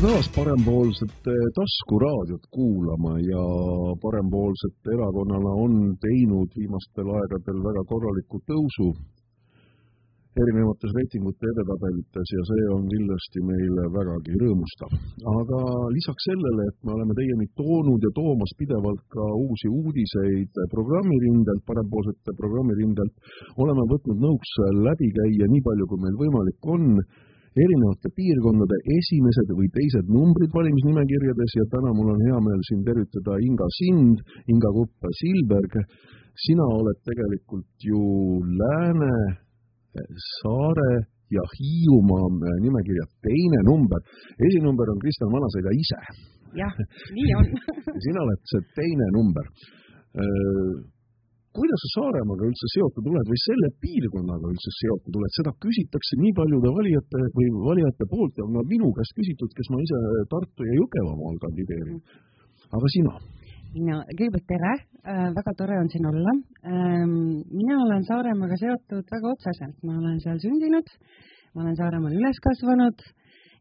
tere taas parempoolset taskuraadiot kuulama ja parempoolsete erakonnana on teinud viimastel aegadel väga korraliku tõusu erinevates reitingute edetabelites ja see on kindlasti meile vägagi rõõmustav. aga lisaks sellele, et me oleme teieni toonud ja toomas pidevalt ka uusi uudiseid programmirindelt, parempoolsete programmirindelt, oleme võtnud nõuks läbi käia nii palju, kui meil võimalik on, erinevate piirkondade esimesed või teised numbrid valimisnimekirjades ja täna mul on hea meel siin tervitada Inga Sind, Inga Kuppe-Silberg. sina oled tegelikult ju Lääne Saare ja Hiiumaa nimekirja teine number. esinumber on Kristjan Vanaseida ise. jah, nii on sina oled see teine number. Kuidas sa Saaremaaga üldse seotud oled või selle piirkonnaga üldse seotud oled, seda küsitakse nii paljude valijate või valijate poolt ja on minu käest küsitud, kes ma ise Tartu ja Jõgevamaal kandideerin. aga sina? mina, kõigepealt tere äh,, väga tore on siin olla ähm,. mina olen Saaremaaga seotud väga otseselt, ma olen seal sündinud, ma olen Saaremaal üles kasvanud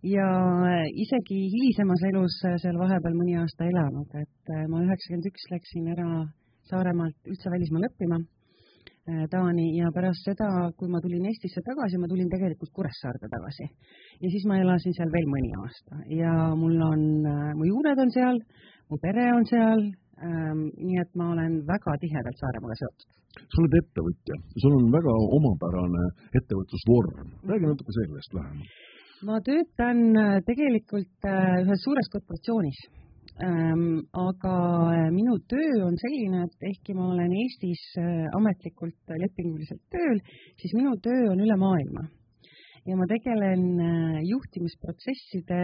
ja isegi hilisemas elus seal vahepeal mõni aasta elanud, et äh, ma üheksakümmend üks läksin ära Saaremaalt üldse välismaale õppima äh, Taani ja pärast seda, kui ma tulin Eestisse tagasi, ma tulin tegelikult Kuressaarde tagasi. ja siis ma elasin seal veel mõni aasta ja mul on, äh, mu juured on seal, mu pere on seal ähm,, nii et ma olen väga tihedalt Saaremaaga seotud. sa oled ettevõtja, sul on väga omapärane ettevõtlusvorm, räägi natuke sellest vähemalt. ma töötan äh, tegelikult ühes suures korporatsioonis aga äh, minu töö on selline, et ehkki ma olen Eestis ametlikult lepinguliselt tööl, siis minu töö on üle maailma. Ja ma tegelen juhtimisprotsesside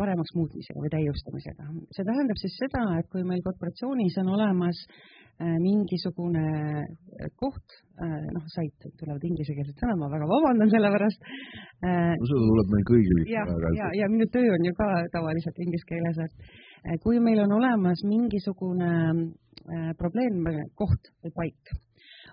paremaks muutmisega või täiustamisega. see tähendab siis seda, et kui meil korporatsioonis on olemas äh, mingisugune äh, koht, äh, noh, sait tulevad inglisekeelsed sõnad, ma väga vabandan selle pärast. no seda tuleb meil kõigil ikka väga. ja, ja minu töö on ju ka tavaliselt inglise keeles, et kui meil on olemas mingisugune probleemkoht või paik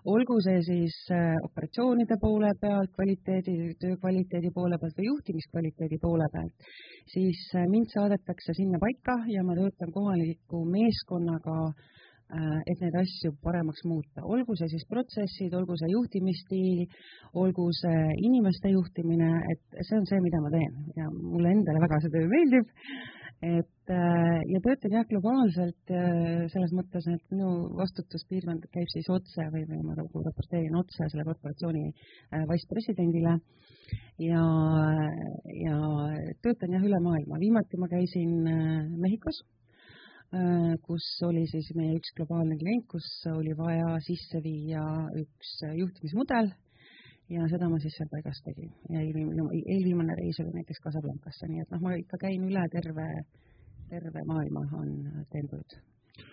olgu see siis äh, operatsioonide poole pealt, kvaliteedi, töö kvaliteedi poole pealt või juhtimiskvaliteedi poole pealt, siis äh, mind saadetakse sinna paika ja ma töötan kohaliku meeskonnaga äh, et neid asju paremaks muuta, olgu see siis protsessid, olgu see juhtimisstiil, olgu see inimeste juhtimine, et see on see, mida ma teen. Ja mulle endale väga see töö meeldib et äh, ja töötan jah globaalselt äh, selles mõttes, et minu vastutuspiirkond käib siis otse või, või ma nagu raporteerin otse selle korporatsiooni äh, vicepresidendile ja, ja töötan jah üle maailma. viimati ma käisin Mehhikos, kus oli siis meie üks globaalne klient, kus oli vaja sisse viia üks juhtimismudel ja seda ma siis seal paigas tegin. Ja eelviimane, eelviimane reis oli näiteks Casablancasse, nii et noh, ma ikka käin üle terve, terve maailma on, teen tööd.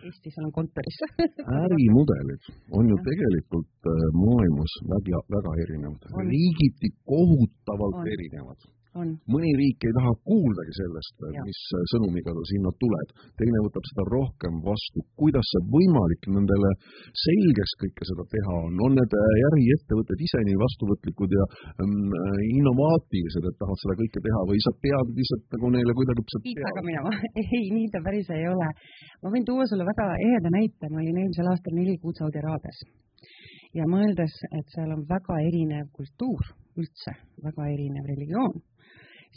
Eestis olen kontoris. Ärimudelid on ju tegelikult äh, maailmas väga, väga erinevad, riigiti kohutavalt on. erinevad mõni riik ei taha kuuldagi sellest, mis sõnumiga sa sinna tuled, teine võtab seda rohkem vastu. kuidas see võimalik nendele selgeks kõike seda teha on, on need äriettevõtted ise nii vastuvõtlikud ja ähm, innovaatilised, et tahavad seda kõike teha või sa pead lihtsalt nagu neile kuidagi siit taga minema ei, nii ta päris ei ole. ma võin tuua sulle väga eheda näite, ma olin eelmisel aastal neli kuud Saudi Araabias. Ja mõeldes, et seal on väga erinev kultuur üldse, väga erinev religioon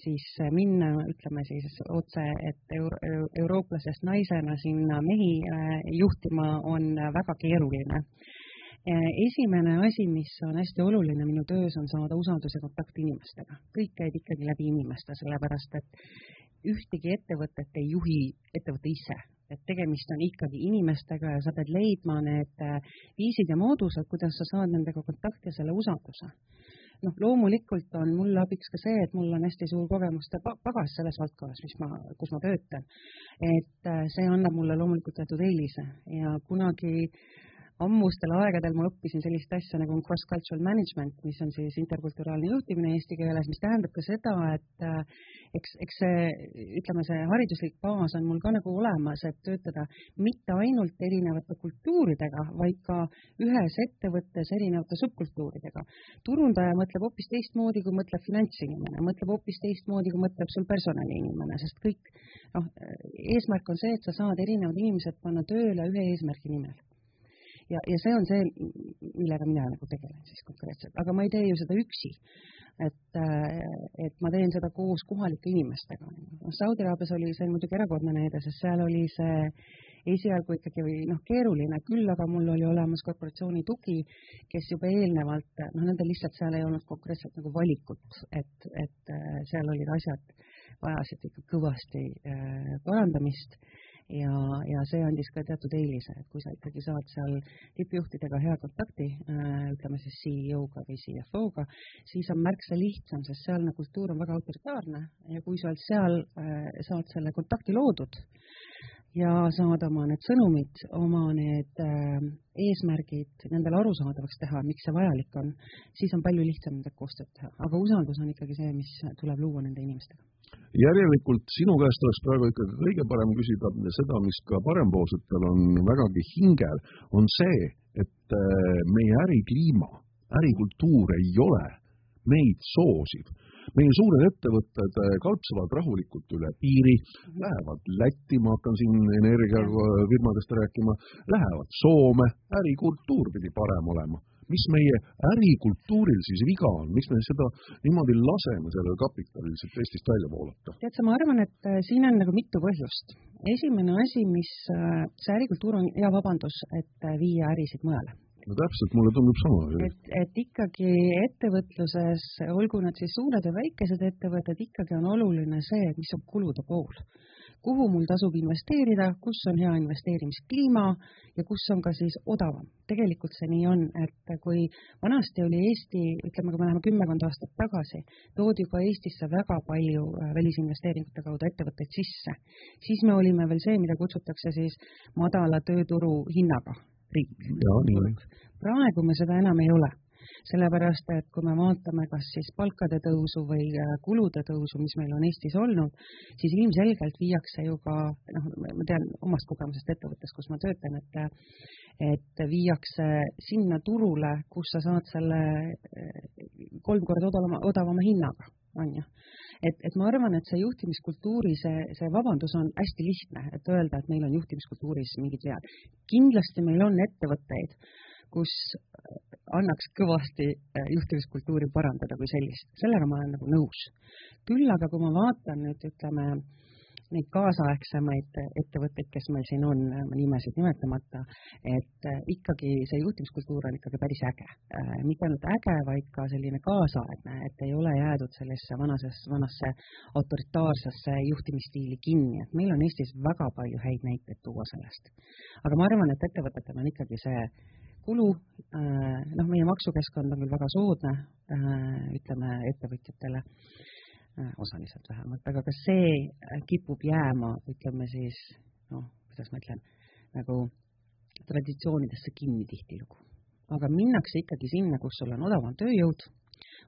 siis minna, ütleme siis otse, et euro, eurooplasest naisena sinna mehi äh, juhtima on väga keeruline. Äh, esimene asi, mis on hästi oluline minu töös, on saada usaldus ja kontakt inimestega. kõik käib ikkagi läbi inimeste, sellepärast et ühtegi ettevõtet ei juhi ettevõte ise, et tegemist on ikkagi inimestega ja sa pead leidma need äh, viisid ja moodused, kuidas sa saad nendega kontakti ja selle usalduse noh, loomulikult on mulle abiks ka see, et mul on hästi suur kogemuste pagas selles valdkonnas, mis ma, kus ma töötan. et äh, see annab mulle loomulikult teatud eelise ja kunagi ammustel aegadel ma õppisin sellist asja nagu cross-cultural management, mis on siis interkulturaalne juhtimine eesti keeles, mis tähendab ka seda, et äh, eks, eks see, ütleme, see hariduslik baas on mul ka nagu olemas, et töötada mitte ainult erinevate kultuuridega, vaid ka ühes ettevõttes erinevate subkultuuridega. turundaja mõtleb hoopis teistmoodi, kui mõtleb finantsinimene, mõtleb hoopis teistmoodi, kui mõtleb sul personaliinimene, sest kõik noh, eesmärk on see, et sa saad erinevad inimesed panna tööle ühe eesmärgi nimel ja, ja see on see, millega mina nagu tegelen siis konkreetselt, aga ma ei tee ju seda üksi. et, et ma teen seda koos kohalike inimestega. noh, Saudi Araabias oli see muidugi erakordne näide, sest seal oli see esialgu ikkagi noh, keeruline, küll aga mul oli olemas korporatsiooni tugi, kes juba eelnevalt, noh, nendel lihtsalt seal ei olnud konkreetselt nagu valikut, et, et seal olid asjad, vajasid ikka kõvasti äh, parandamist ja, ja see andis ka teatud eelise, et kui sa ikkagi saad seal tippjuhtidega hea kontakti, äh, ütleme siis CEO-ga või CFO-ga, siis on märksa lihtsam, sest sealne kultuur on väga autoritaarne ja kui sa seal, äh, saad selle kontakti loodud ja saad oma need sõnumid, oma need äh, eesmärgid nendele arusaadavaks teha, miks see vajalik on, siis on palju lihtsam nendega koostööd teha, aga usaldus on ikkagi see, mis tuleb luua nende inimestega järelikult sinu käest oleks praegu ikkagi kõige parem küsida seda, mis ka parempoolsetel on vägagi hingel, on see, et äh, meie ärikliima, ärikultuur ei ole meid soosiv. Meie suured ettevõtted äh, kalpsavad rahulikult üle piiri, lähevad Lätti, ma hakkan siin energiafirmadest rääkima, lähevad Soome, ärikultuur pidi parem olema. Mis meie ärikultuuril siis viga on, miks me seda niimoodi laseme sellel kapitalil siit Eestist välja voolata? tead sa, ma arvan, et äh, siin on nagu mitu põhjust. esimene asi, mis, äh, see ärikultuur on hea vabandus, et viia ärisid mujale no täpselt, mulle tundub sama. et, et ikkagi ettevõtluses, olgu need siis suured või väikesed ettevõtted, ikkagi on oluline see, mis on kulude pool kuhu mul tasub investeerida, kus on hea investeerimiskliima ja kus on ka siis odavam. tegelikult see nii on, et kui vanasti oli Eesti, ütleme, kui me läheme kümmekond aastat tagasi, toodi juba Eestisse väga palju äh, välisinvesteeringute kaudu ettevõtteid sisse, siis me olime veel see, mida kutsutakse siis madala tööturu hinnaga riik. praegu me seda enam ei ole sellepärast et kui me vaatame kas siis palkade tõusu või äh, kulude tõusu, mis meil on Eestis olnud, siis ilmselgelt viiakse ju ka, noh, ma tean omast kogemusest ettevõttes, kus ma töötan, et et viiakse sinna turule, kus sa saad selle äh, kolm korda odavama, odavama hinnaga, on ju et, et ma arvan, et see juhtimiskultuuri, see, see vabandus on hästi lihtne, et öelda, et meil on juhtimiskultuuris mingid vead. kindlasti meil on ettevõtteid, kus annaks kõvasti äh, juhtimiskultuuri parandada kui sellist, sellega ma olen nagu nõus. küll aga kui ma vaatan nüüd ütleme neid kaasaegsemaid ettevõtteid, kes meil siin on, nimesid nimetamata, et äh, ikkagi see juhtimiskultuur on ikkagi päris äge. Äh, mitte ainult äge, vaid ka selline kaasaegne, et ei ole jäädud sellesse vanases, vanasse autoritaarsesse juhtimisstiili kinni, et meil on Eestis väga palju häid näiteid tuua sellest. aga ma arvan, et ettevõtetel on ikkagi see kulu, äh, noh, meie maksukeskkond on küll väga soodne, äh, ütleme ettevõtjatele, äh, osaliselt vähemalt, aga ka see kipub jääma, ütleme siis noh, kuidas ma ütlen, nagu traditsioonidesse kinni tihtilugu. aga minnakse ikkagi sinna, kus sul on odavam tööjõud,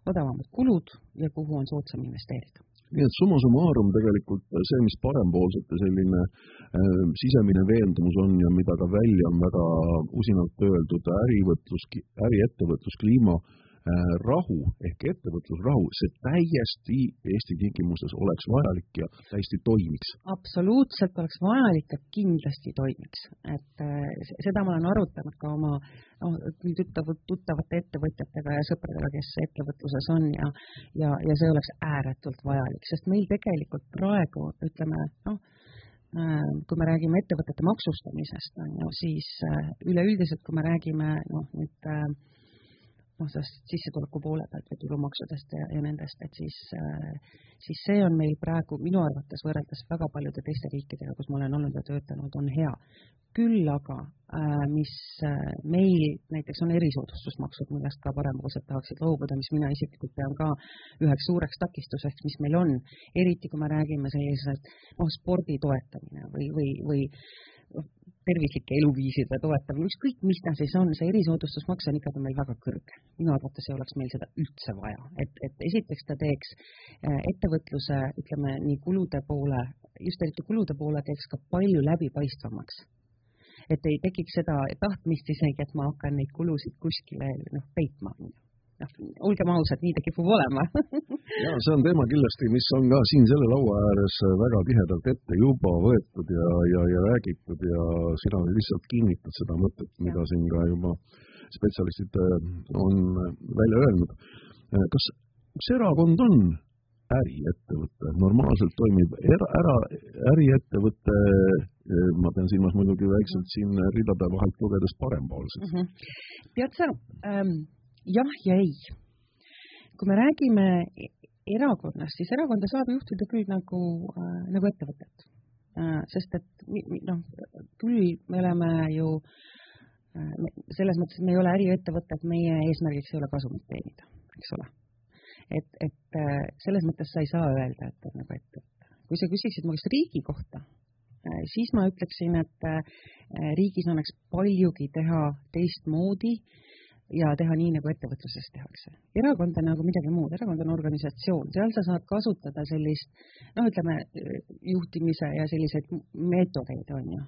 odavamad kulud ja kuhu on soodsam investeerida nii et summa summarum tegelikult see, mis parempoolsete selline äh, sisemine veendumus on ja mida ka välja on väga usinalt öeldud, ärivõtlus, äriettevõtluskliima äh, rahu ehk ettevõtlusrahu, see täiesti Eesti tingimustes oleks vajalik ja täiesti toimiks. absoluutselt oleks vajalik ja kindlasti toimiks, et äh, seda ma olen arutanud ka oma noh, küll tuttav, tuttavate ettevõtjatega ja sõpradega, kes ettevõtluses on ja, ja, ja see oleks ääretult vajalik, sest meil tegelikult praegu ütleme noh, äh, kui me räägime ettevõtete maksustamisest, on ju, siis äh, üleüldiselt, kui me räägime noh, nüüd äh, noh, sellest sissetuleku poole pealt või tulumaksudest ja, ja nendest, et siis, siis see on meil praegu minu arvates võrreldes väga paljude teiste riikidega, kus ma olen olnud ja töötanud, on hea. Küll aga, äh, mis äh, meil näiteks on erisoodustusmaksud, millest ka parempoolsed tahaksid loobuda, mis mina isiklikult pean ka üheks suureks takistuseks, mis meil on, eriti kui me räägime sellisest noh, spordi toetamine või, või, või tervislike eluviiside toetamine, ükskõik mis ta siis on, see erisoodustusmaks on ikkagi meil väga kõrge. minu arvates ei oleks meil seda üldse vaja, et, et esiteks ta teeks äh, ettevõtluse, ütleme nii kulude poole, just eriti kulude poole teeks ka palju läbipaistvamaks. Et ei tekiks seda tahtmist isegi, et ma hakkan neid kulusid kuskile noh, peitma noh, olgem ausad, nii ta kipub olema ja see on teema kindlasti, mis on ka siin selle laua ääres väga tihedalt ette juba võetud ja, ja, ja räägitud ja sina lihtsalt kinnitad seda mõtet, mida siin ka juba spetsialistid äh, on välja öelnud. Äh, kas üks erakond on äriettevõte, normaalselt toimib era, ära, äriettevõte, äh, ma pean silmas muidugi väikselt siin ridade vahelt lugedes parempoolset mm. -hmm. tead sa ähm,, jah ja ei. kui me räägime erakonnast, siis erakonda saab juhtida küll nagu äh,, nagu ettevõtet äh,. sest et noh, küll me oleme ju äh, selles mõttes, et me ei ole äriettevõte, et meie eesmärgiks ei ole kasumit teenida, eks ole. et, et äh, selles mõttes sa ei saa öelda, et on nagu ettevõte. kui sa küsiksid mu käest riigi kohta, äh, siis ma ütleksin, et äh, riigis annaks paljugi teha teistmoodi ja teha nii, nagu ettevõtluses tehakse. erakond on nagu midagi muud, erakond on organisatsioon, seal sa saad kasutada sellist noh, ütleme juhtimise ja selliseid meetodeid, on ju.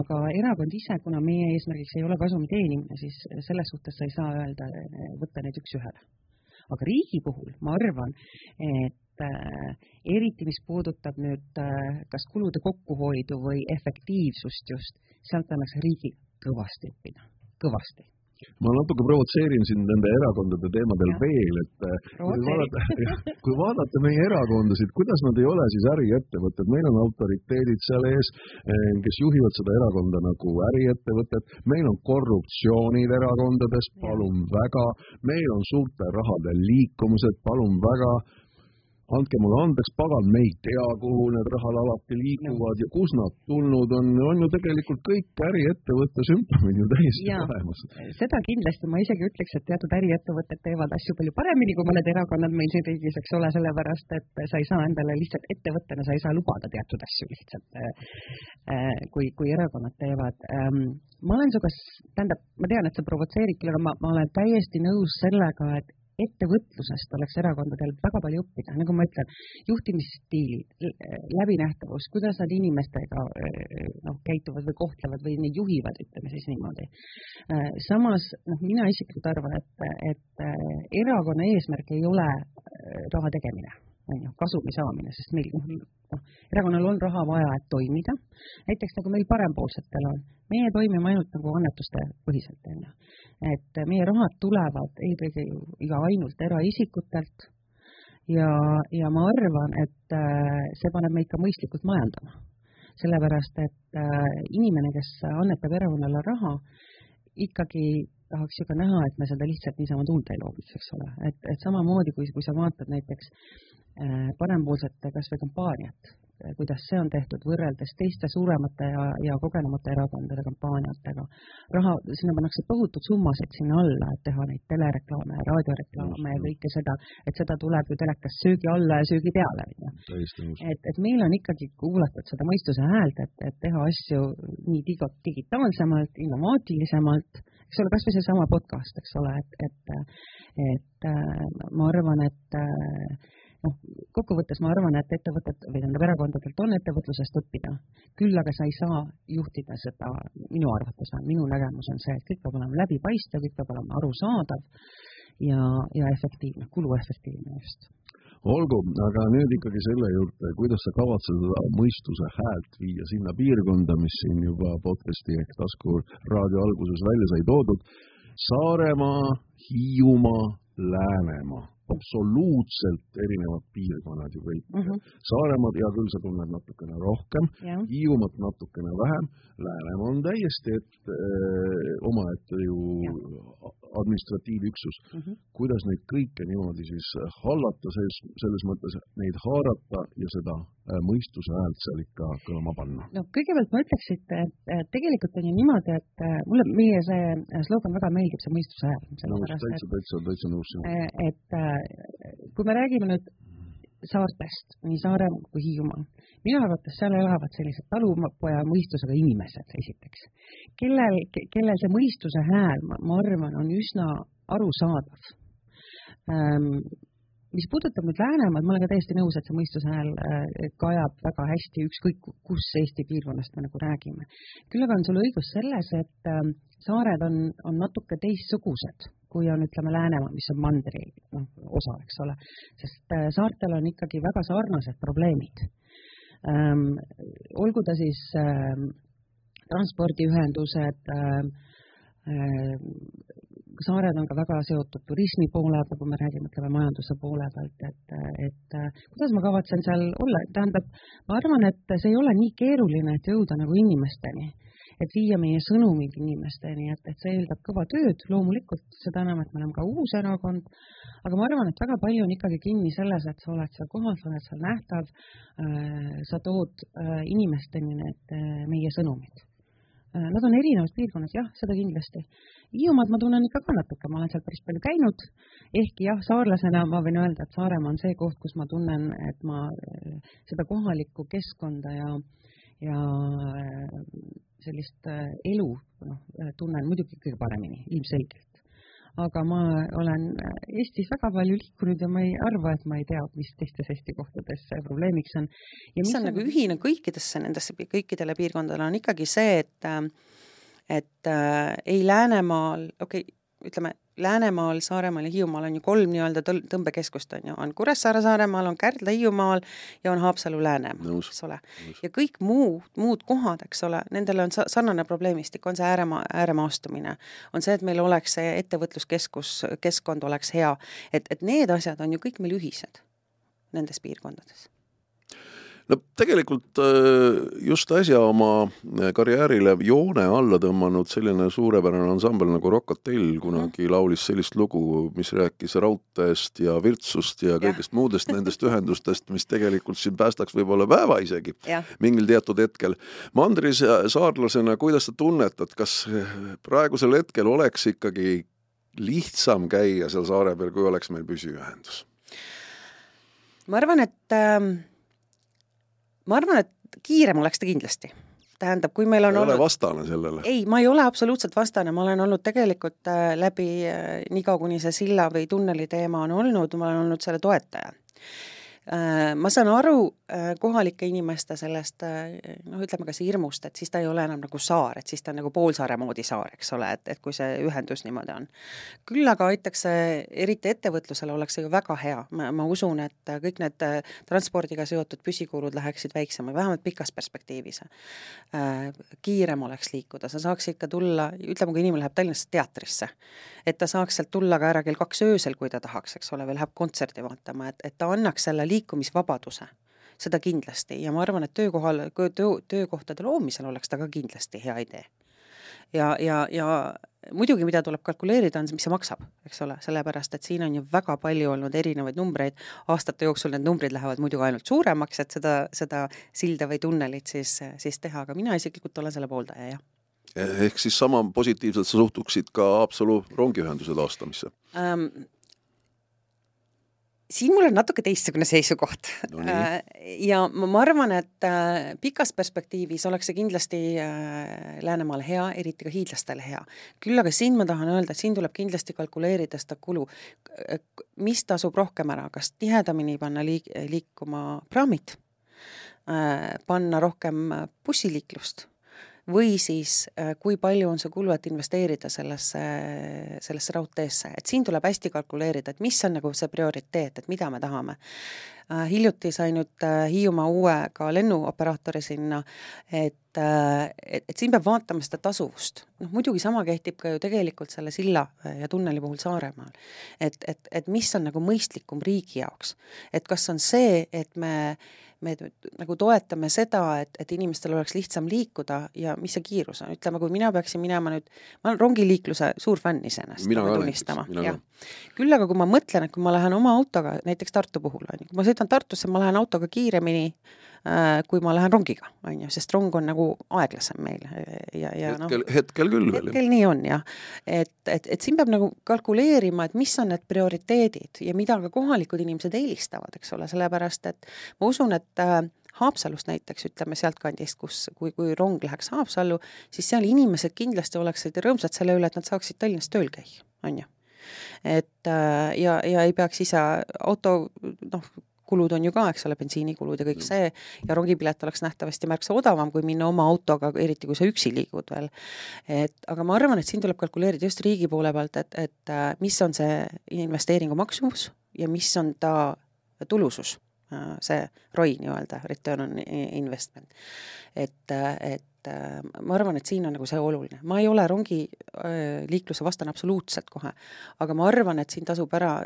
aga erakond ise, kuna meie eesmärgiks ei ole kasumi teenimine, siis selles suhtes sa ei saa öelda, võtta neid üks-ühele. aga riigi puhul ma arvan, et äh, eriti mis puudutab nüüd äh, kas kulude kokkuhoidu või efektiivsust just, sealt annaks riigil kõvasti õppida, kõvasti ma natuke provotseerin sind nende erakondade teemadel ja. veel, et eh, kui vaadata, kui vaadata meie erakondasid, kuidas nad ei ole siis äriettevõtted, meil on autoriteedid seal ees, eh, kes juhivad seda erakonda nagu äriettevõtet, meil on korruptsioonid erakondades, palun väga, meil on suurte rahade liikumised, palun väga andke mulle andeks, pagan, me ei tea, kuhu need rahad alati liiguvad ja kus nad tulnud on, on ju tegelikult kõik äriettevõtte sümptomid ju täiesti ja, olemas. seda kindlasti, ma isegi ütleks, et teatud äriettevõtted teevad asju palju paremini kui mõned erakonnad meil siin riigis, eks ole, sellepärast et sa ei saa endale lihtsalt ettevõttena, sa ei saa lubada teatud asju lihtsalt, äh, kui, kui erakonnad teevad. Ähm, ma olen sinuga, tähendab, ma tean, et sa provotseerid küll, aga ma, ma olen täiesti nõus sellega, et ettevõtlusest oleks erakondadel väga palju õppida, nagu ma ütlen, juhtimisstiilid, läbinähtavus, kuidas nad inimestega noh, käituvad või kohtlevad või neid juhivad, ütleme siis niimoodi. samas noh, mina isiklikult arvan, et, et erakonna eesmärk ei ole raha tegemine on ju, kasumi saamine, sest meil noh, erakonnal on raha vaja, et toimida. näiteks nagu meil parempoolsetel on, meie toimime ainult nagu annetuste põhiselt, on ju. et meie rahad tulevad eelkõige ju iga ainult eraisikutelt ja, ja ma arvan, et äh, see paneb meid ka mõistlikult majandama. sellepärast, et äh, inimene, kes annetab erakonnale raha, ikkagi tahaks ju ka näha, et me seda lihtsalt niisama tuulde ei loobiks, eks ole, et, et samamoodi kui, kui sa vaatad näiteks parempoolsete kas või kampaaniat, äh, kuidas see on tehtud võrreldes teiste suuremate ja, ja kogenumate erakondade kampaaniatega. raha, sinna pannakse tohutud summasid sinna alla, et teha neid telereklaame ja raadioreklaame ja kõike seda, et seda tuleb ju telekas söögi alla ja söögi peale, on ju. et, et meil on ikkagi kuulatud seda mõistuse häält, et, et teha asju nii dig-, digitaalsemalt, innovaatilisemalt, eks ole, kas või seesama podcast, eks ole, et, et, et äh, ma arvan, et noh, kokkuvõttes ma arvan, et ettevõtted või tähendab erakondadelt on ettevõtlusest õppida, küll aga sa ei saa juhtida seda, minu arvates on, minu nägemus on see, et kõik peab olema läbipaistev, kõik peab olema arusaadav ja, ja efektiivne, kuluefektiivne just. Olgu, aga nüüd ikkagi selle juurde, kuidas sa kavatsed seda mõistuse häält viia sinna piirkonda, mis siin juba podcast'i ehk tasku raadio alguses välja sai toodud, Saaremaa, Hiiumaa, Läänemaa absoluutselt erinevad piirkonnad ju kõik uh. -huh. Saaremaad, hea küll, sa tunned natukene rohkem, Hiiumaad natukene vähem, Läänemaa on täiesti et, öö, omaette ju administratiivüksus uh. -huh. kuidas neid kõike niimoodi siis hallata, selles, selles mõttes neid haarata ja seda mõistuse häält seal ikka kõlama panna? no kõigepealt ma ütleks, et tegelikult on ju niimoodi, et mulle meie see slogan väga meeldib, see mõistuse hääl. nõus, täitsa, täitsa, täitsa nõus sinuga. et kui me räägime nüüd saartest, nii Saaremaa kui Hiiumaal. minu arvates seal elavad sellised talupoja mõistusega inimesed, esiteks, kellel, kellel see mõistuse hääl, ma arvan, on üsna arusaadav ähm, mis puudutab nüüd Läänemaad, ma olen ka täiesti nõus, et see mõistuse hääl äh, kajab väga hästi, ükskõik kus Eesti piirkonnast me nagu räägime. küll aga on sul õigus selles, et ähm, saared on, on natuke teistsugused, kui on, ütleme, Läänemaa, mis on mandri noh, osa, eks ole, sest äh, saartel on ikkagi väga sarnased probleemid. Ähm,. olgu ta siis ähm, transpordiühendused ähm,, saared on ka väga seotud turismi poolega, kui me räägime, ütleme majanduse poole pealt, et, et kuidas ma kavatsen seal olla, tähendab, ma arvan, et see ei ole nii keeruline, et jõuda nagu inimesteni, et viia meie sõnumid inimesteni, et, et see eeldab kõva tööd, loomulikult, seda enam, et me oleme ka uus erakond, aga ma arvan, et väga palju on ikkagi kinni selles, et sa oled seal kohal, sa oled seal nähtav, äh, sa tood äh, inimesteni need äh, meie sõnumid. Nad on erinevas piirkonnas, jah, seda kindlasti. Hiiumaad ma tunnen ikka ka natuke, ma olen seal päris palju käinud, ehkki jah, saarlasena ma võin öelda, et Saaremaa on see koht, kus ma tunnen, et ma seda kohalikku keskkonda ja, ja sellist elu noh, tunnen muidugi kõige paremini, ilmselgelt aga ma olen Eestis väga palju liikunud ja ma ei arva, et ma ei tea, mis teistes Eesti kohtades probleemiks on. ja mis on, on nagu ühine kõikidesse nendesse, kõikidele piirkondadele, on ikkagi see, et et äh, ei Läänemaal, okei okay,, ütleme, Läänemaal, Saaremaal ja Hiiumaal on ju kolm nii-öelda tõmbekeskust, on ju, on Kuressaare Saaremaal, on Kärdla Hiiumaal ja on Haapsalu Läänemaa, eks ole. ja kõik muu, muud kohad, eks ole, nendel on sarnane probleemistik, on see ääremaa, ääremaastumine, on see, et meil oleks see ettevõtluskeskus, keskkond oleks hea, et, et need asjad on ju kõik meil ühised nendes piirkondades no tegelikult äh, just äsja oma äh, karjäärile joone alla tõmmanud selline suurepärane ansambel nagu Rock Hotell kunagi mhm. laulis sellist lugu, mis rääkis raudteest ja virtsust ja kõigest ja. muudest nendest ühendustest, mis tegelikult siin päästaks võib-olla päeva isegi ja. mingil teatud hetkel. Mandris saarlasena, kuidas sa tunnetad, kas praegusel hetkel oleks ikkagi lihtsam käia seal saare peal, kui oleks meil püsiühendus? ma arvan, et äh ma arvan, et kiirem oleks ta kindlasti. tähendab, kui meil on ei olnud... ole vastane sellele? ei, ma ei ole absoluutselt vastane, ma olen olnud tegelikult äh, läbi äh, niikaua, kuni see silla või tunneli teema on olnud, ma olen olnud selle toetaja ma saan aru äh, kohalike inimeste sellest äh, noh, ütleme kas hirmust, et siis ta ei ole enam nagu saar, et siis ta on nagu poolsaare moodi saar, eks ole, et, et kui see ühendus niimoodi on. küll aga aitaks see, eriti ettevõtlusele oleks see ju väga hea, ma, ma usun, et kõik need transpordiga seotud püsikulud läheksid väiksemaks, vähemalt pikas perspektiivis. kiirem oleks liikuda, sa saaksid ka tulla, ütleme, kui inimene läheb Tallinnasse teatrisse, et ta saaks sealt tulla ka ära kell kaks öösel, kui ta tahaks, eks ole, või läheb kontserti vaatama, et, et ta annaks selle liikumisvabaduse, seda kindlasti. Ja ma arvan, et töökohal, töö, töökohtade loomisel oleks ta ka kindlasti hea idee. ja, ja, ja muidugi, mida tuleb kalkuleerida, on see, mis see maksab, eks ole, sellepärast et siin on ju väga palju olnud erinevaid numbreid, aastate jooksul need numbrid lähevad muidugi ainult suuremaks, et seda, seda silda või tunnelit siis, siis teha, aga mina isiklikult olen selle pooldaja, jah. Ehk siis sama positiivselt sa suhtuksid ka Haapsalu rongiühenduse taastamisse? Ähm,? Siin mul on natuke teistsugune seisukoht. No. Äh, ja ma, ma arvan, et äh, pikas perspektiivis oleks see kindlasti äh, Läänemaale hea, eriti ka hiidlastele hea. küll aga siin ma tahan öelda, et siin tuleb kindlasti kalkuleerida seda kulu, mis tasub rohkem ära, kas tihedamini panna liik-, liikuma praamid, panna rohkem bussiliiklust või siis äh, kui palju on see kulu, et investeerida sellesse, sellesse raudteesse, et siin tuleb hästi kalkuleerida, et mis on nagu see prioriteet, et mida me tahame. Äh, hiljuti sai nüüd äh, Hiiumaa uue ka lennuoperaatori sinna, et et, et siin peab vaatama seda tasuvust. noh, muidugi sama kehtib ka ju tegelikult selle silla ja tunneli puhul Saaremaal. et, et, et mis on nagu mõistlikum riigi jaoks. et kas on see, et me äh, me nagu toetame seda, et, et inimestel oleks lihtsam liikuda ja mis see kiirus on, ütleme, kui mina peaksin minema nüüd, ma olen rongiliikluse suur fänn iseenesest, pean tunnistama, jah. küll aga kui ma mõtlen, et kui ma lähen oma autoga, näiteks Tartu puhul on ju, kui ma sõidan Tartusse, ma lähen autoga kiiremini kui ma lähen rongiga, on ju, sest rong on nagu aeglasem meil ja, ja noh. hetkel no,, hetkel küll veel. hetkel nii on jah. et, et, et siin peab nagu kalkuleerima, et mis on need prioriteedid ja mida ka kohalikud inimesed eelistavad, eks ole, sellepärast et ma usun, et äh, Haapsalust näiteks, ütleme sealtkandist, kus, kui, kui rong läheks Haapsallu, siis seal inimesed kindlasti oleksid rõõmsad selle üle, et nad saaksid Tallinnas tööl käia, on ju et äh, ja, ja ei peaks ise auto noh, kulud on ju ka, eks ole, bensiinikulud ja kõik see, ja rongipilet oleks nähtavasti märksa odavam, kui minna oma autoga, eriti kui sa üksi liigud veel. et aga ma arvan, et siin tuleb kalkuleerida just riigi poole pealt, et, et äh, mis on see investeeringu maksumus ja mis on ta tulusus, äh, see ROI nii-öelda, return on investment. et, et ma arvan, et siin on nagu see oluline, ma ei ole rongiliikluse äh, vastane absoluutselt kohe, aga ma arvan, et siin tasub ära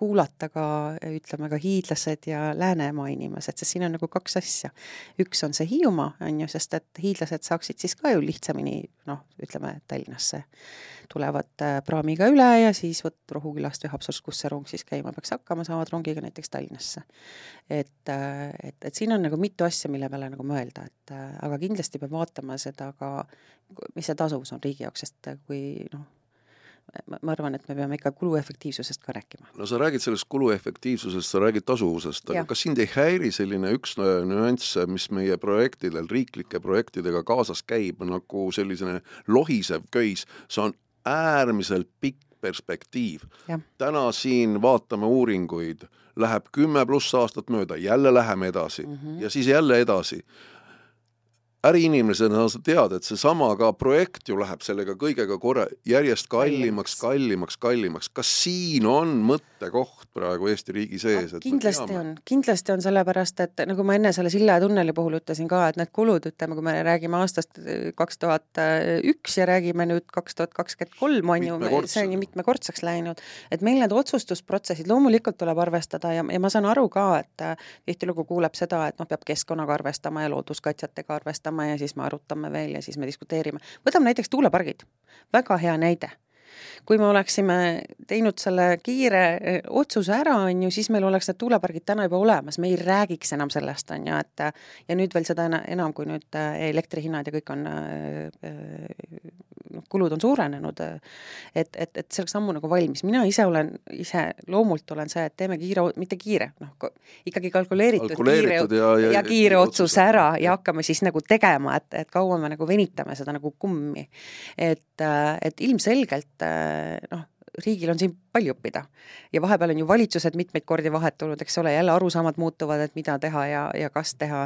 kuulata ka ütleme ka hiidlased ja Läänemaa inimesed, sest siin on nagu kaks asja. üks on see Hiiumaa, on ju, sest et hiidlased saaksid siis ka ju lihtsamini noh, ütleme Tallinnasse tulevad äh, praamiga üle ja siis vot Rohukülast või Haapsalust, kus see rong siis käima peaks hakkama, saavad rongiga näiteks Tallinnasse. et, äh, et, et siin on nagu mitu asja, mille peale nagu mõelda, et äh, aga kindlasti peab vaatama seda ka, mis see tasuvus on riigi jaoks, sest kui noh, ma arvan, et me peame ikka kuluefektiivsusest ka rääkima. no sa räägid sellest kuluefektiivsusest, sa räägid tasuvusest, aga ja. kas sind ei häiri selline üks nüanss, mis meie projektidel, riiklike projektidega kaasas käib, nagu selline lohisev köis, see on äärmiselt pikk perspektiiv. täna siin vaatame uuringuid, läheb kümme pluss aastat mööda, jälle läheme edasi mm -hmm. ja siis jälle edasi äriinimesena sa tead, et seesama ka projekt ju läheb sellega kõigega korra järjest kallimaks, kallimaks, kallimaks. kas siin on mõttekoht praegu Eesti riigi sees? kindlasti on, kindlasti on, sellepärast et nagu ma enne selle silla tunneli puhul ütlesin ka, et need kulud, ütleme, kui me räägime aastast äh, kaks tuhat üks ja räägime nüüd kaks tuhat kakskümmend kolm, on ju, see on ju mitmekordseks läinud, et meil need otsustusprotsessid loomulikult tuleb arvestada ja, ja ma saan aru ka, et äh, tihtilugu kuuleb seda, et noh, peab keskkonnaga arvestama ja looduskaitsjatega arvestama, arutama ja siis me arutame veel ja siis me diskuteerime. võtame näiteks tuulepargid, väga hea näide. Kui me oleksime teinud selle kiire eh, otsuse ära, on ju, siis meil oleks need tuulepargid täna juba olemas, me ei räägiks enam sellest, on ju, et ja nüüd veel seda enam, kui nüüd eh, elektrihinnad ja kõik on noh, kulud on suurenenud, et, et, et see oleks ammu nagu valmis, mina ise olen, ise loomult olen see, et teeme kiire, mitte kiire, noh, ikkagi kalkuleeritud, kalkuleeritud kiire ja, ja, ja kiire otsuse ära ja, ja hakkame siis nagu tegema, et, et kaua me nagu venitame seda nagu kummi. et, et ilmselgelt noh, riigil on siin palju õppida. ja vahepeal on ju valitsused mitmeid kordi vahetunud, eks ole, jälle arusaamad muutuvad, et mida teha ja, ja kas teha,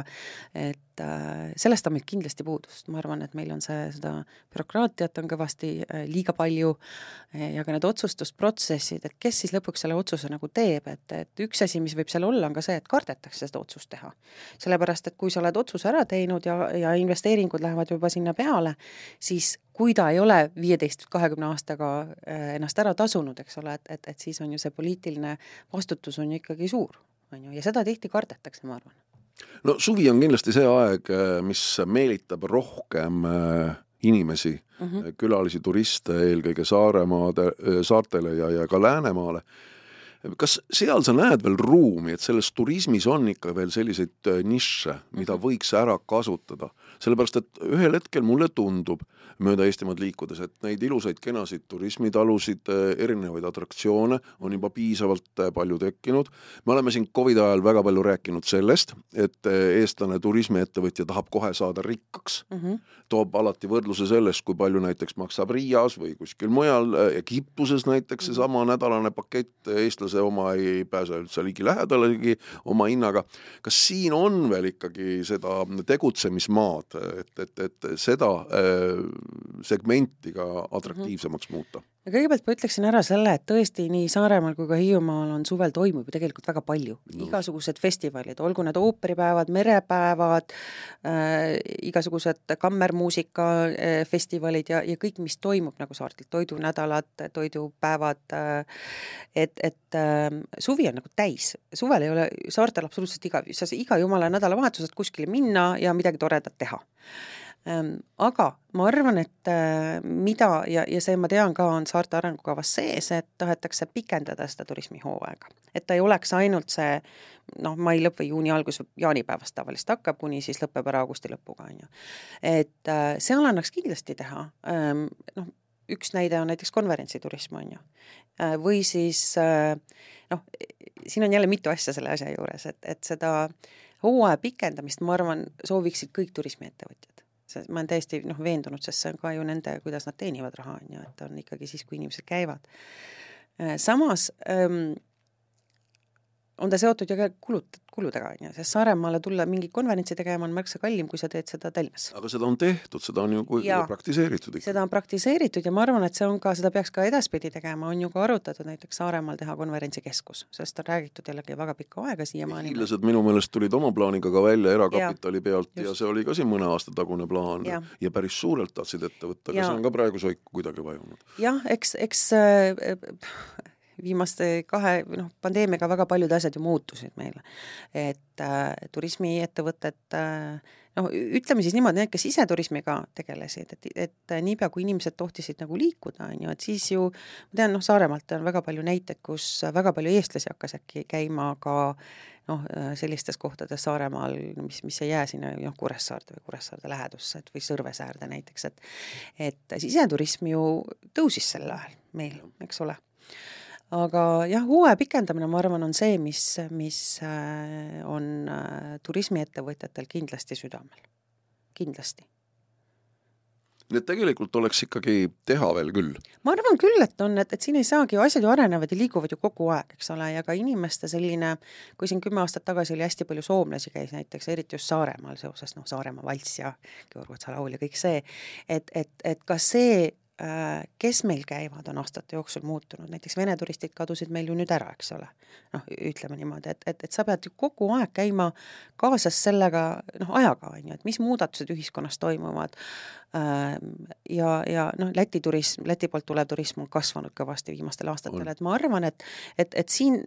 et äh, sellest on meil kindlasti puudust, ma arvan, et meil on see, seda bürokraatiat on kõvasti äh, liiga palju äh, ja ka need otsustusprotsessid, et kes siis lõpuks selle otsuse nagu teeb, et, et üks asi, mis võib seal olla, on ka see, et kardetakse seda otsust teha. sellepärast, et kui sa oled otsuse ära teinud ja, ja investeeringud lähevad juba sinna peale, siis kui ta ei ole viieteist, kahekümne aastaga äh, ennast ära tasunud, eks ole, et, et, et siis on ju see poliitiline vastutus on ju ikkagi suur, on ju, ja seda tihti kardetakse, ma arvan. no suvi on kindlasti see aeg, äh, mis meelitab rohkem äh, inimesi mm, -hmm. külalisi, turiste eelkõige Saaremaade, saartele ja, ja ka Läänemaale kas seal sa näed veel ruumi, et selles turismis on ikka veel selliseid nišše, mida mhm. võiks ära kasutada? sellepärast, et ühel hetkel mulle tundub, mööda Eestimaad liikudes, et neid ilusaid kenasid turismitalusid, äh, erinevaid atraktsioone on juba piisavalt äh, palju tekkinud. me oleme siin Covidi ajal väga palju rääkinud sellest, et äh, eestlane turismiettevõtja tahab kohe saada rikkaks mm. -hmm. toob alati võrdluse sellest, kui palju näiteks maksab Riias või kuskil mujal, Egiptuses näiteks mhm. seesama nädalane pakett, eestlase oma ei pääse üldse ligilähedalegi oma hinnaga. kas siin on veel ikkagi seda tegutsemismaad, et, et, et seda segmenti ka atraktiivsemaks muuta? ja kõigepealt ma ütleksin ära selle, et tõesti nii Saaremaal kui ka Hiiumaal on suvel toimub ju tegelikult väga palju. No., igasugused festivalid, olgu need ooperipäevad, merepäevad äh,, igasugused kammermuusikafestivalid äh, ja, ja kõik, mis toimub nagu saartel, toidunädalad, toidupäevad äh,, et, et äh, suvi on nagu täis, suvel ei ole saartel absoluutselt iga, sa iga jumala nädalavahetusel kuskile minna ja midagi toredat teha aga ma arvan, et äh, mida ja, ja see ma tean ka, on saarte arengukavas sees, et tahetakse pikendada seda turismihooaega. et ta ei oleks ainult see noh, mai lõpp või juuni algus, jaanipäevast tavaliselt hakkab, kuni siis lõpeb ära augusti lõpuga, on ju. et äh, seal annaks kindlasti teha, ehm, noh, üks näide on näiteks konverentsiturism, on ju. Äh, või siis noh, siin on jälle mitu asja selle asja juures, et, et seda hooaja pikendamist, ma arvan, sooviksid kõik turismiettevõtjad see, ma olen täiesti noh, veendunud, sest see on ka ju nende, kuidas nad teenivad raha, on ju, et on ikkagi siis, kui inimesed käivad. Äh, samas ähm, on ta seotud ju ka kulut-, kuludega, on ju, sest Saaremaale tulla mingi konverentsi tegema on märksa kallim, kui sa teed seda Tallinnas. aga seda on tehtud, seda on ju ja, praktiseeritud ikka. seda on praktiseeritud ja ma arvan, et see on ka, seda peaks ka edaspidi tegema, on ju ka arutatud näiteks Saaremaal teha konverentsikeskus, sellest on räägitud jällegi väga pikka aega siiamaani. hiinlased minu meelest tulid oma plaaniga ka välja erakapitali ja, pealt just. ja see oli ka siin mõne aasta tagune plaan ja, ja päris suurelt tahtsid ette võtta, aga see on ka praegu soiku kuidagi vajunud. jah, eks, eks äh, viimaste kahe, noh, pandeemiaga väga paljud asjad ju muutusid meil. et äh, turismiettevõtted äh, noh, ütleme siis niimoodi, need, kes siseturismiga tegelesid, et, et niipea, kui inimesed tohtisid nagu liikuda, on ju, et siis ju ma tean, noh, Saaremaalt on väga palju näiteid, kus väga palju eestlasi hakkas äkki käima ka noh, sellistes kohtades Saaremaal, mis, mis ei jää sinna noh, Kuressaarde või Kuressaarde lähedusse, et või Sõrvesäärde näiteks, et et siseturism ju tõusis sel ajal meil, eks ole aga jah, hooaja pikendamine, ma arvan, on see, mis, mis äh, on äh, turismiettevõtjatel kindlasti südamel, kindlasti nii et tegelikult oleks ikkagi teha veel küll? ma arvan küll, et on, et, et siin ei saagi ju, asjad ju arenevad ja liiguvad ju kogu aeg, eks ole, ja ka inimeste selline, kui siin kümme aastat tagasi oli hästi palju soomlasi käis näiteks, eriti just Saaremaal seoses noh, Saaremaa valss ja Georg Otsa laul ja kõik see, et, et, et ka see kes meil käivad, on aastate jooksul muutunud, näiteks Vene turistid kadusid meil ju nüüd ära, eks ole. noh, ütleme niimoodi, et, et, et sa pead ju kogu aeg käima kaasas sellega, noh, ajaga, on ju, et mis muudatused ühiskonnas toimuvad. Ja, ja noh, Läti turism, Läti poolt tulev turism on kasvanud kõvasti viimastel aastatel, et ma arvan, et et, et siin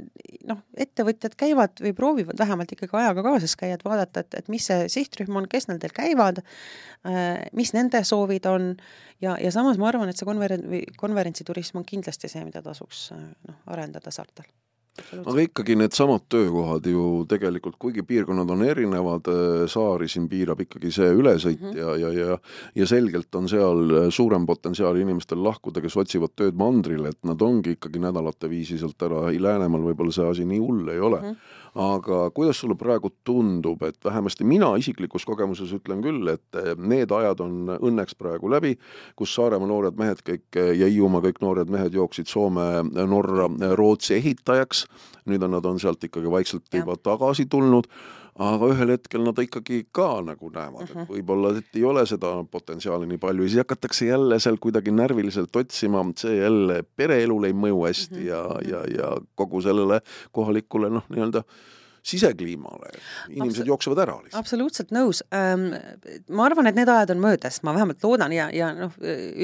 noh, ettevõtjad käivad või proovivad vähemalt ikkagi ajaga kaasas käia, et vaadata, et, et mis see sihtrühm on, kes nendel käivad, mis nende soovid on. Ja, ja samas ma arvan, et see konveren-, konverentsiturism on kindlasti see, mida tasuks noh, arendada saartel aga ikkagi needsamad töökohad ju tegelikult, kuigi piirkonnad on erinevad, äh, saari siin piirab ikkagi see ülesõit mm -hmm. ja, ja, ja ja selgelt on seal äh, suurem potentsiaal inimestel lahkuda, kes otsivad tööd mandril, et nad ongi ikkagi nädalate viisi sealt ära, Läänemaal võib-olla see asi nii hull ei ole mm. -hmm aga kuidas sulle praegu tundub, et vähemasti mina isiklikus kogemuses ütlen küll, et eh, need ajad on õnneks praegu läbi, kus Saaremaa noored mehed kõik eh, ja Hiiumaa kõik noored mehed jooksid Soome, Norra, Rootsi ehitajaks, nüüd on nad on sealt ikkagi vaikselt juba tagasi tulnud aga ühel hetkel nad ikkagi ka nagu näevad uh, -huh. et mhm. võib-olla, et ei ole seda potentsiaali nii palju ja siis hakatakse jälle seal kuidagi närviliselt otsima, see jälle pereelule ei mõju hästi uh -huh. ja, mhm. ja, ja kogu sellele kohalikule noh, nii-öelda sisekliimale, inimesed Absol jooksevad ära lihtsalt. absoluutselt nõus ähm,. ma arvan, et need ajad on möödas, ma vähemalt loodan ja, ja noh,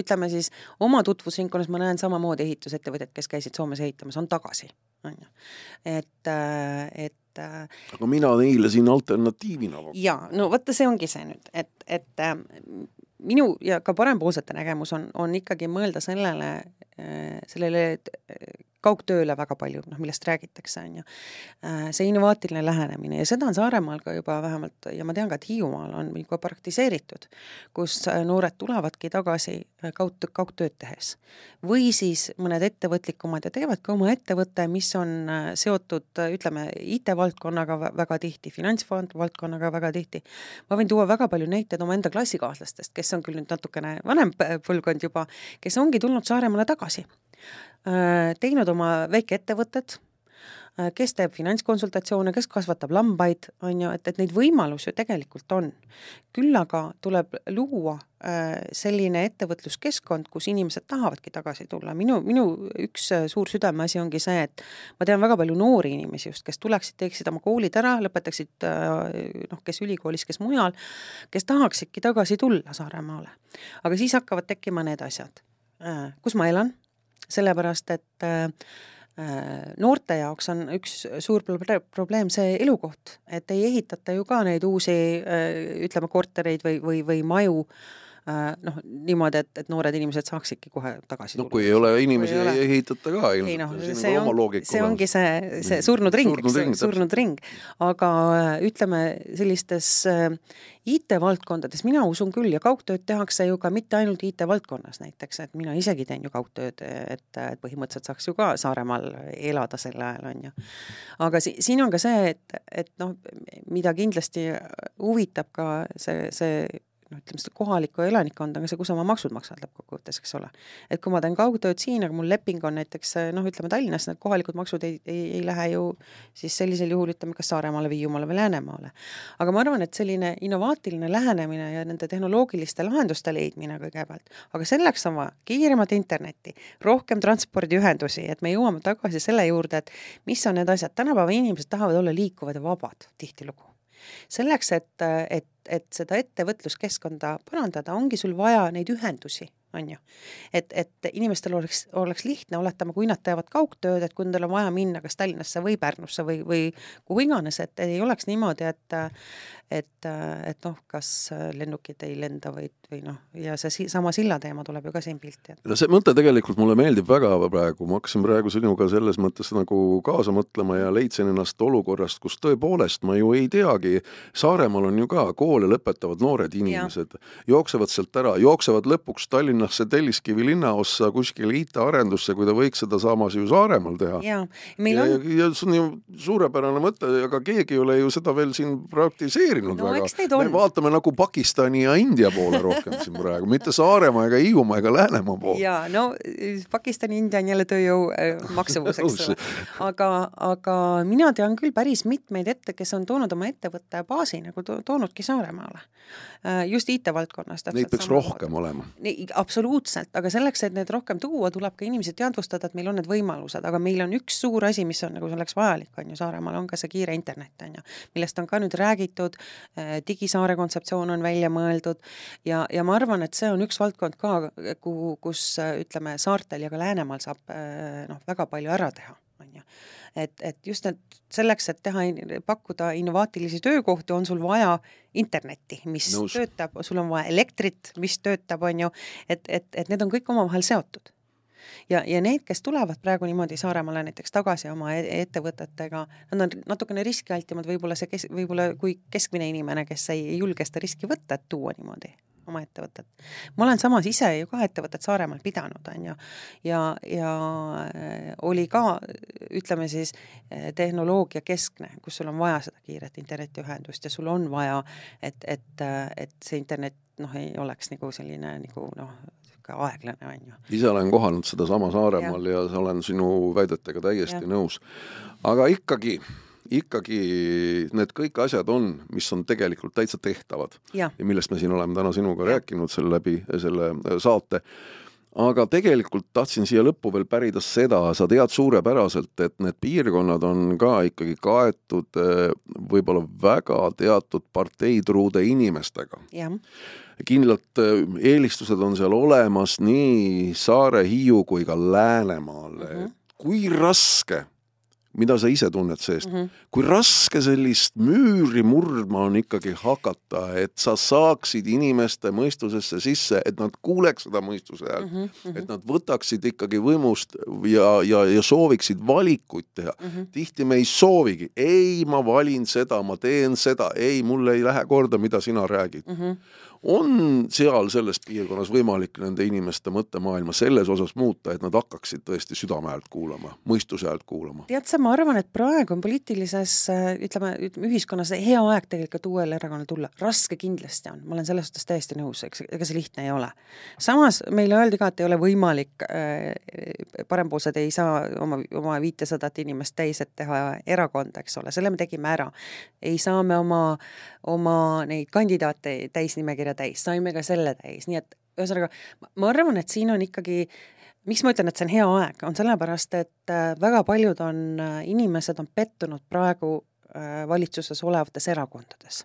ütleme siis oma tutvusringkonnas ma näen samamoodi ehitusettevõtjad, kes käisid Soomes ehitamas, on tagasi, on ju. et, äh, et et aga mina neile siin alternatiivina jaa, no vaata, see ongi see nüüd, et, et äh, minu ja ka parempoolsete nägemus on, on ikkagi mõelda sellele, äh, sellele kaugtööle väga palju, noh, millest räägitakse, on ju. Äh, see innovaatiline lähenemine ja seda on Saaremaal ka juba vähemalt ja ma tean ka, et Hiiumaal on juba praktiseeritud, kus noored tulevadki tagasi kaug, kaugtööd tehes. või siis mõned ettevõtlikumad ja teevad ka oma ettevõtte, mis on seotud, ütleme, IT-valdkonnaga väga tihti, finantsvaldkonnaga väga tihti. ma võin tuua väga palju näiteid omaenda klassikaaslastest, kes on küll nüüd natukene vanem põlvkond juba, kes ongi tulnud Saaremaale tagasi. Äh, teinud oma väikeettevõtted, äh, kes teeb finantskonsultatsioone, kes kasvatab lambaid, on ju, et, et neid võimalusi ju tegelikult on. küll aga tuleb luua äh, selline ettevõtluskeskkond, kus inimesed tahavadki tagasi tulla, minu, minu üks suur südameasi ongi see, et ma tean väga palju noori inimesi just, kes tuleksid, teeksid oma koolid ära, lõpetaksid noh, kes ülikoolis, kes mujal, kes tahaksidki tagasi tulla Saaremaale. aga siis hakkavad tekkima need asjad, kus ma elan sellepärast et äh, noorte jaoks on üks suur probleem see elukoht, et ei ehitata ju ka neid uusi ütleme, kortereid või, või, või maju Äh, noh, niimoodi, et, et noored inimesed saaksidki kohe tagasi tulla. no kui ei ole inimesi, ei ehitata ka ilmselt. ei noh, see on, see ongi see, see mm. surnud ring, eks ju, surnud ring. aga äh, ütleme, sellistes äh, IT-valdkondades mina usun küll ja kaugtööd tehakse ju ka mitte ainult IT-valdkonnas näiteks, et mina isegi teen ju kaugtööd, et, et põhimõtteliselt saaks ju ka Saaremaal elada sel ajal, on ju. aga si-, siin on ka see, et, et noh, mida kindlasti huvitab ka see, see noh, ütleme seda kohalikku elanikkonda, aga see, kus oma maksud maksad lõppkokkuvõttes, eks ole. et kui ma teen kaugtööd siin, aga mul leping on näiteks noh, ütleme Tallinnas, need kohalikud maksud ei, ei, ei lähe ju siis sellisel juhul ütleme kas Saaremaale, Hiiumaale või Läänemaale. aga ma arvan, et selline innovaatiline lähenemine ja nende tehnoloogiliste lahenduste leidmine kõigepealt, aga selleks on vaja kiiremat internetti, rohkem transpordiühendusi, et me jõuame tagasi selle juurde, et mis on need asjad, tänapäeva inimesed tahavad olla liikuvad ja vabad tihtilugu selleks, et, et, et seda ettevõtluskeskkonda parandada, ongi sul vaja neid ühendusi on ju. et, et inimestel oleks, oleks lihtne, oletame, kui nad teevad kaugtööd, et kui nendel on vaja minna kas Tallinnasse või Pärnusse või, või kuhu iganes, et ei oleks niimoodi, et et, et noh, kas lennukid ei lenda või, või noh, ja see sama silla teema tuleb ju ka siin pilti. no see mõte tegelikult mulle meeldib väga praegu, ma hakkasin praegu sinuga selles mõttes nagu kaasa mõtlema ja leidsin ennast olukorrast, kus tõepoolest ma ju ei teagi, Saaremaal on ju ka koole lõpetavad noored inimesed, jooksevad sealt ära, jooksevad lõpuks Tallinna Tallinnasse Telliskivi linnaossa kuskile IT-arendusse, kui ta võiks seda samas ju Saaremaal teha. ja, meil on. ja, ja see on ju suurepärane mõte, aga keegi ei ole ju seda veel siin praktiseerinud no, väga. me vaatame nagu Pakistani ja India poole rohkem siin praegu, mitte Saaremaa ega Hiiumaa ega Läänemaa poole. ja no Pakistan, India on jälle tööjõu äh, maksuvus, eks ole. aga, aga mina tean küll päris mitmeid ette, kes on toonud oma ettevõtte baasi nagu to toonudki Saaremaale. Äh, just IT-valdkonnas. Neid peaks rohkem olema. absoluutselt, aga selleks, et need rohkem tuua, tuleb ka inimesi teadvustada, et meil on need võimalused, aga meil on üks suur asi, mis on nagu selleks vajalik, on ju, Saaremaal on ka see kiire internet, on ju, millest on ka nüüd räägitud, digisaare kontseptsioon on välja mõeldud. Ja, ja ma arvan, et see on üks valdkond ka, kuhu, kus ütleme, saartel ja ka Läänemaal saab noh, väga palju ära teha, on ju. Et, et just need, selleks, et teha, pakkuda innovaatilisi töökohti, on sul vaja internetti, mis Nõus. töötab, sul on vaja elektrit, mis töötab, on ju, et, et, et need on kõik omavahel seotud ja, ja need, kes tulevad praegu niimoodi Saaremaale näiteks tagasi oma e-, ettevõtetega, nad on natukene riskialtimad, võib-olla see kes-, võib-olla kui keskmine inimene, kes ei, julge seda riski võtta, et tuua niimoodi oma ettevõtet. ma olen samas ise ju ka ettevõtet Saaremaal pidanud, on ju, ja, ja äh, oli ka, ütleme siis, äh, tehnoloogiakeskne, kus sul on vaja seda kiiret internetiühendust ja sul on vaja, et, et, äh, et see internet noh, ei oleks nagu selline nagu noh, niisugune aeglane, on ju. ise olen kohanud sedasama Saaremaal ja, ja olen sinu väidetega täiesti ja. nõus. aga ikkagi ikkagi need kõik asjad on, mis on tegelikult täitsa tehtavad ja, ja millest me siin oleme täna sinuga ja. rääkinud selle läbi selle äh, saate. aga tegelikult tahtsin siia lõppu veel pärida seda, sa tead suurepäraselt, et need piirkonnad on ka ikkagi kaetud äh, võib-olla väga teatud parteitruude inimestega. Kindlalt äh, eelistused on seal olemas nii Saare, Hiiu kui ka Läänemaal mm. -hmm. kui raske mida sa ise tunned seest mm, -hmm. kui raske sellist müüri murdma on ikkagi hakata, et sa saaksid inimeste mõistusesse sisse, et nad kuuleks seda mõistuse häält mm, -hmm. et nad võtaksid ikkagi võimust ja, ja, ja sooviksid valikuid teha mm. -hmm. tihti me ei soovigi, ei, ma valin seda, ma teen seda, ei, mulle ei lähe korda, mida sina räägid mm. -hmm on seal selles piirkonnas võimalik nende inimeste mõttemaailma selles osas muuta, et nad hakkaksid tõesti südame häält kuulama, mõistuse häält kuulama? tead sa, ma arvan, et praegu on poliitilises ütleme, ühiskonnas hea aeg tegelikult uuele erakonnale tulla, raske kindlasti on, ma olen selles suhtes täiesti nõus, eks, ega see lihtne ei ole. samas meile öeldi ka, et ei ole võimalik äh,, parempoolsed ei saa oma, oma viitesadat inimest täis, et teha erakonda, eks ole, selle me tegime ära. ei saa me oma, oma neid kandidaate täisnimekirja täis, saime ka selle täis, nii et ühesõnaga ma arvan, et siin on ikkagi miks ma ütlen, et see on hea aeg, on sellepärast, et äh, väga paljud on, äh, inimesed on pettunud praegu äh, valitsuses olevates erakondades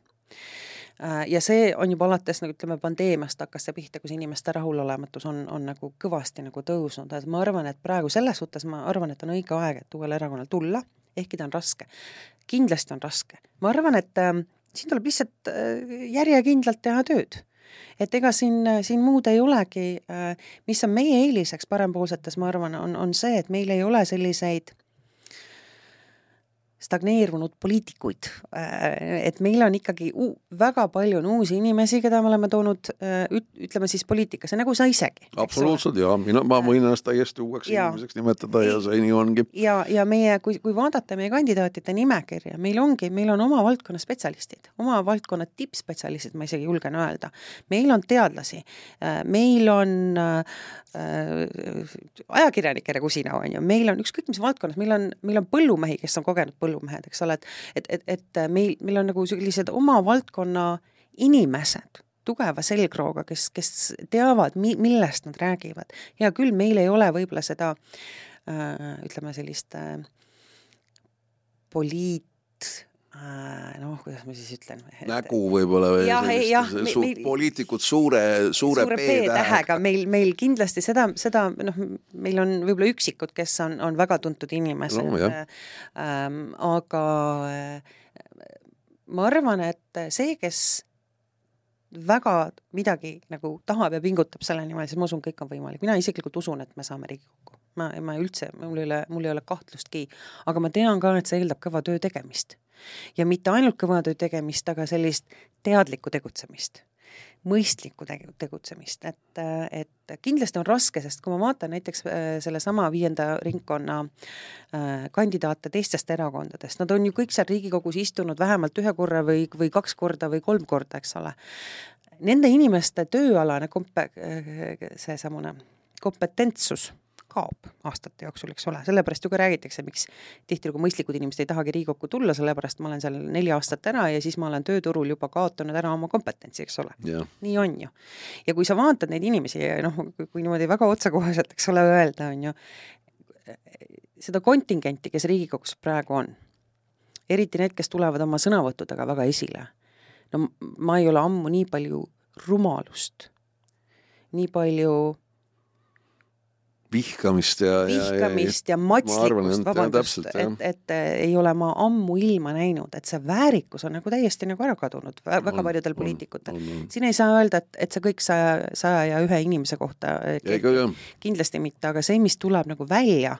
ja see on juba alates nagu ütleme, pandeemiast hakkas see pihta, kus inimeste rahulolematus on, on nagu kõvasti nagu tõusnud, et ma arvan, et praegu selles suhtes ma arvan, et on õige aeg, et uuel erakonnal tulla, ehkki ta on raske. kindlasti on raske. ma arvan, et äh, siin tuleb lihtsalt äh, järjekindlalt teha tööd. Et ega siin, siin muud ei olegi, äh, mis on meie eeliseks parempoolsetes, ma arvan, on, on see, et meil ei ole selliseid stagneerunud poliitikuid. Äh, et meil on ikkagi väga palju on uusi inimesi, keda me oleme toonud äh, ütleme siis poliitikasse, nagu sa isegi. absoluutselt ja mina, ma võin ennast täiesti uueks ja. inimeseks nimetada ja see nii ongi. ja, ja meie, kui, kui vaadata meie kandidaatide nimekirja, meil ongi, meil on oma valdkonna spetsialistid, oma valdkonna tippspetsialistid, ma isegi julgen öelda. meil on teadlasi, äh, meil on ajakirjanikke nagu sina, on ju, meil on ükskõik mis valdkonnas, meil on, meil on põllumehi, kes on kogenud põllumehed, põllumehed, eks ole, et et, et, et meil, meil on nagu sellised oma valdkonna inimesed, tugeva selgrooga, kes, kes teavad, mi-, millest nad räägivad. hea küll, meil ei ole võib-olla seda äh, ütleme, sellist äh, poliit noh, kuidas ma siis ütlen? nägu võib-olla või jah, jah, su meil, poliitikud suure, suure, suure P-tähega, meil, meil kindlasti seda, seda noh, meil on võib-olla üksikud, kes on, on väga tuntud inimesed no,, ähm, aga äh, ma arvan, et see, kes väga midagi nagu tahab ja pingutab selle nimel, siis ma usun, kõik on võimalik, mina isiklikult usun, et me saame Riigikokku. Ma, ma üldse, mul ei ole, mul ei ole kahtlustki, aga ma tean ka, et see eeldab kõva töö tegemist. Ja mitte ainult kõva töö tegemist, aga sellist teadlikku tegutsemist. Mõistlikku tegutsemist, et, et kindlasti on raske, sest kui ma vaatan näiteks äh, sellesama viienda ringkonna äh, kandidaate teistest erakondadest, nad on ju kõik seal Riigikogus istunud vähemalt ühe korra või, või kaks korda või kolm korda, eks ole. Nende inimeste tööalane kompe-, äh, seesamune kompetentsus kaob aastate jooksul, eks ole, sellepärast ju ka räägitakse, miks tihtilugu mõistlikud inimesed ei tahagi Riigikokku tulla, sellepärast ma olen seal neli aastat ära ja siis ma olen tööturul juba kaotanud ära oma kompetentsi, eks ole. Yeah.. nii on ju. ja kui sa vaatad neid inimesi ja noh, kui niimoodi väga otsekoheselt, eks ole, öelda, on ju, seda kontingenti, kes Riigikogus praegu on, eriti need, kes tulevad oma sõnavõttudega väga esile, no ma ei ole ammu nii palju rumalust, nii palju vihkamist ja vihkamist ja, ja, ja matslikkust, vabandust, et, et ei ole ma ammuilma näinud, et see väärikus on nagu täiesti nagu ära kadunud väga on, paljudel poliitikutel. siin ei saa öelda, et, et see kõik saja, saja ja ühe inimese kohta kehtib, kindlasti mitte, aga see, mis tuleb nagu välja,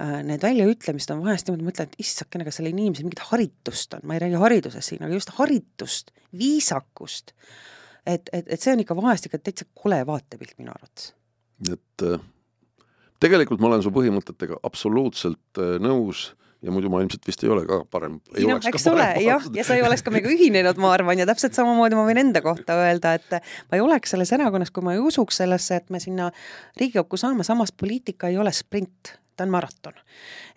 äh, need väljaütlemised on vahest niimoodi, mõtlen, et issakene, kas sellel inimesel mingit haritust on, ma ei räägi haridusest siin, aga just haritust, viisakust, et, et, et see on ikka vahest ikka täitsa kole vaatepilt minu arvates. et äh tegelikult ma olen su põhimõtetega absoluutselt äh, nõus ja muidu ma ilmselt vist ei ole ka parem. ei noh, eks ole, jah, ja sa ei oleks ka meiega ühinenud, ma arvan, ja täpselt samamoodi ma võin enda kohta öelda, et ma ei oleks selles erakonnas, kui ma ei usuks sellesse, et me sinna Riigikokku saame, samas poliitika ei ole sprint ta on maraton.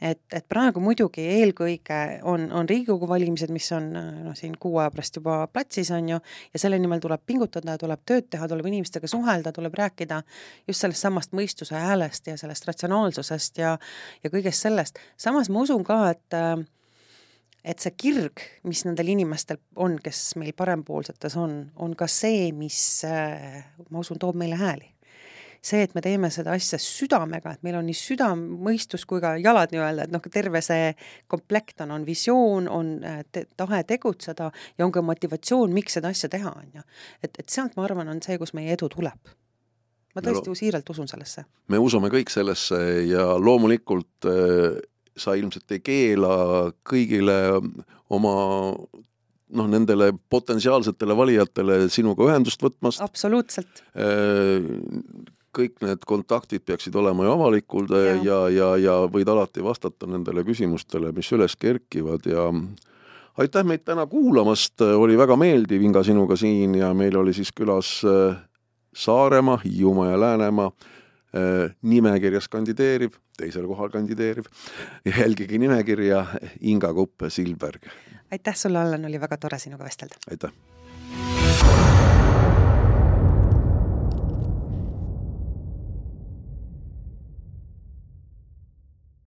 et, et praegu muidugi eelkõige on, on Riigikogu valimised, mis on noh, siin kuu aja pärast juba platsis, on ju, ja selle nimel tuleb pingutada, tuleb tööd teha, tuleb inimestega suhelda, tuleb rääkida just sellest samast mõistuse häälest ja sellest ratsionaalsusest ja, ja kõigest sellest. samas ma usun ka, et et see kirg, mis nendel inimestel on, kes meil parempoolsetes on, on ka see, mis ma usun, toob meile hääli see, et me teeme seda asja südamega, et meil on nii südam, mõistus kui ka jalad nii-öelda, et noh, terve see komplekt on, on visioon, on äh, te, tahe tegutseda ja on ka motivatsioon, miks seda asja teha, on ju. et, et sealt, ma arvan, on see, kus meie edu tuleb ma tõesti no, siiralt usun sellesse. me usume kõik sellesse ja loomulikult äh, sa ilmselt ei keela kõigile oma noh, nendele potentsiaalsetele valijatele sinuga ühendust võtmast. absoluutselt äh, kõik need kontaktid peaksid olema ju avalikud ja, ja, ja, ja võid alati vastata nendele küsimustele, mis üles kerkivad ja aitäh meid täna kuulamast, oli väga meeldiv, Inga, sinuga siin ja meil oli siis külas äh, Saaremaa, Hiiumaa ja Läänemaa äh, nimekirjas kandideeriv, teisel kohal kandideeriv, jälgige nimekirja, Inga Kupp-Silberg. aitäh sulle, Allan, oli väga tore sinuga vestelda! aitäh!